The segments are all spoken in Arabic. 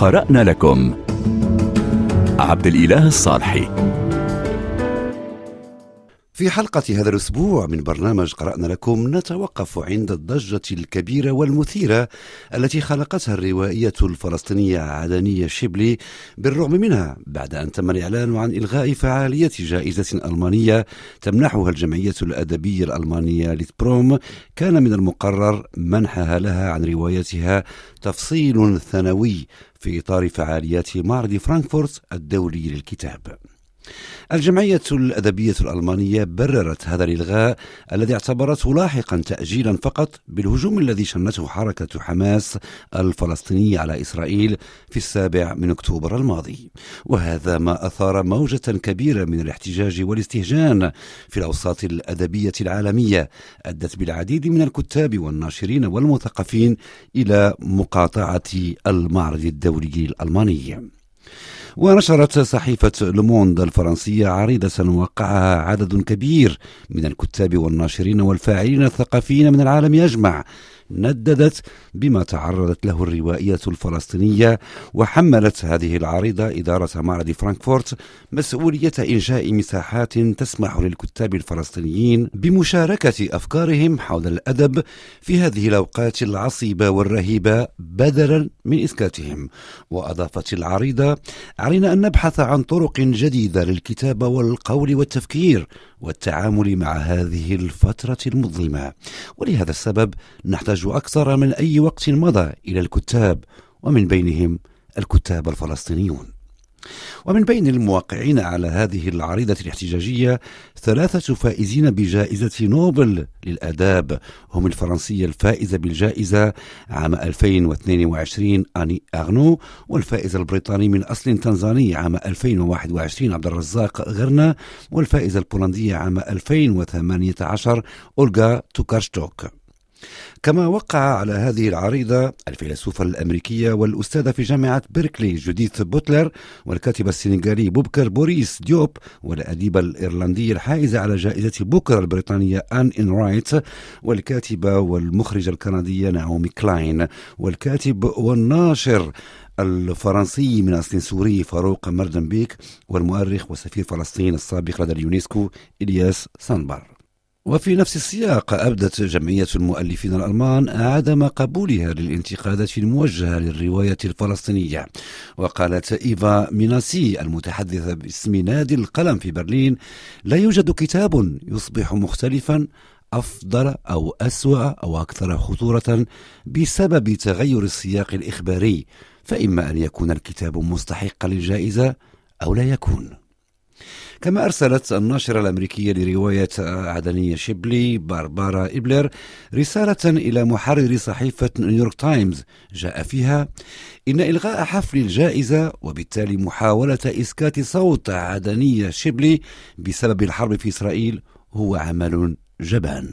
قرأنا لكم. عبد الإله الصالحي. في حلقة هذا الأسبوع من برنامج قرأنا لكم نتوقف عند الضجة الكبيرة والمثيرة التي خلقتها الروائية الفلسطينية عدنية شبلي بالرغم منها بعد أن تم الإعلان عن إلغاء فعالية جائزة ألمانية تمنحها الجمعية الأدبية الألمانية لتبروم. كان من المقرر منحها لها عن روايتها تفصيل ثانوي في إطار فعاليات معرض فرانكفورت الدولي للكتاب. الجمعية الأدبية الألمانية بررت هذا الإلغاء الذي اعتبرته لاحقا تأجيلا فقط بالهجوم الذي شنته حركة حماس الفلسطينية على إسرائيل في السابع من أكتوبر الماضي. وهذا ما أثار موجة كبيرة من الاحتجاج والاستهجان في الأوساط الأدبية العالمية أدت بالعديد من الكتاب والناشرين والمثقفين إلى مقاطعة المعرض الدولي الألماني. ونشرت صحيفة لوموند الفرنسية عريضة وقعها عدد كبير من الكتاب والناشرين والفاعلين الثقافيين من العالم أجمع نددت بما تعرضت له الروائية الفلسطينية وحملت هذه العريضة إدارة معرض فرانكفورت مسؤولية إنشاء مساحات تسمح للكتاب الفلسطينيين بمشاركة أفكارهم حول الأدب في هذه الأوقات العصيبة والرهيبة بدلا من إسكاتهم. وأضافت العريضة علينا أن نبحث عن طرق جديدة للكتابة والقول والتفكير والتعامل مع هذه الفترة المظلمة. ولهذا السبب نحتاج أكثر من أي وقت مضى إلى الكتاب ومن بينهم الكتاب الفلسطينيون. ومن بين الموقعين على هذه العريضة الاحتجاجية ثلاثة فائزين بجائزة نوبل للآداب. هم الفرنسية الفائزة بالجائزة عام 2022 آني إرنو والفائز البريطاني من أصل تنزاني عام 2021 عبد الرزاق قرنح والفائزة البولندية عام 2018 أولغا توكارتشوك كما وقع على هذه العريضة الفيلسوفة الأمريكية والأستاذة في جامعة بيركلي جوديث بوتلر والكاتب السنغالي بوبكر بوريس ديوب والأديبة الإيرلندية الحائزة على جائزة بوكر البريطانية آن إنرايت والكاتبة والمخرجة الكندية نعومي كلاين والكاتب والناشر الفرنسي من أصل سوري فاروق مردم بيك والمؤرخ وسفير فلسطين السابق لدى اليونسكو إلياس صنبر. وفي نفس السياق أبدت جمعية المؤلفين الألمان عدم قبولها للانتقادات الموجهة للروائية الفلسطينية. وقالت إيفا ميناسه المتحدثة باسم نادي القلم في برلين لا يوجد كتاب يصبح مختلفا أفضل أو أسوأ أو أكثر خطورة بسبب تغير السياق الإخباري فإما أن يكون الكتاب مستحقا للجائزة أو لا يكون. كما أرسلت الناشرة الأمريكية لرواية عدنية شبلي باربارا إبلر رسالة إلى محرر صحيفة نيويورك تايمز جاء فيها إن إلغاء حفل الجائزة وبالتالي محاولة إسكات صوت عدنية شيبلي بسبب الحرب في إسرائيل هو عمل جبان.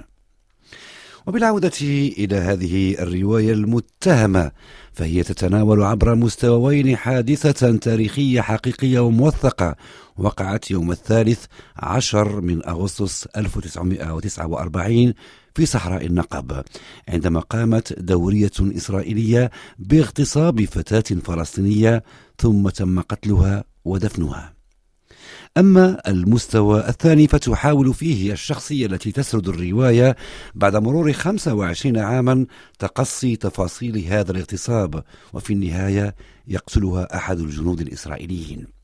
وبالعودة إلى هذه الرواية المتهمة فهي تتناول عبر مستويين حادثة تاريخية حقيقية وموثقة وقعت يوم الثالث عشر من أغسطس 1949 في صحراء النقب عندما قامت دورية إسرائيلية باغتصاب فتاة فلسطينية ثم تم قتلها ودفنها. أما المستوى الثاني فتحاول فيه الشخصية التي تسرد الرواية بعد مرور 25 عاما تقصي تفاصيل هذا الاغتصاب وفي النهاية يقتلها أحد الجنود الإسرائيليين.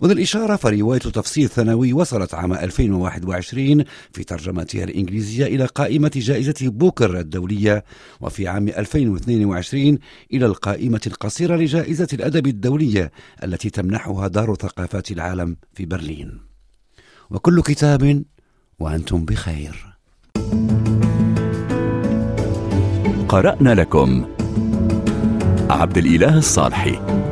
وللإشارة فرواية تفسير ثانوي وصلت عام 2021 في ترجمتها الإنجليزية إلى قائمة جائزة بوكر الدولية وفي عام 2022 إلى القائمة القصيرة لجائزة الأدب الدولية التي تمنحها دار ثقافات العالم في برلين. وكل كتاب وأنتم بخير. قرأنا لكم عبد الإله الصالحي.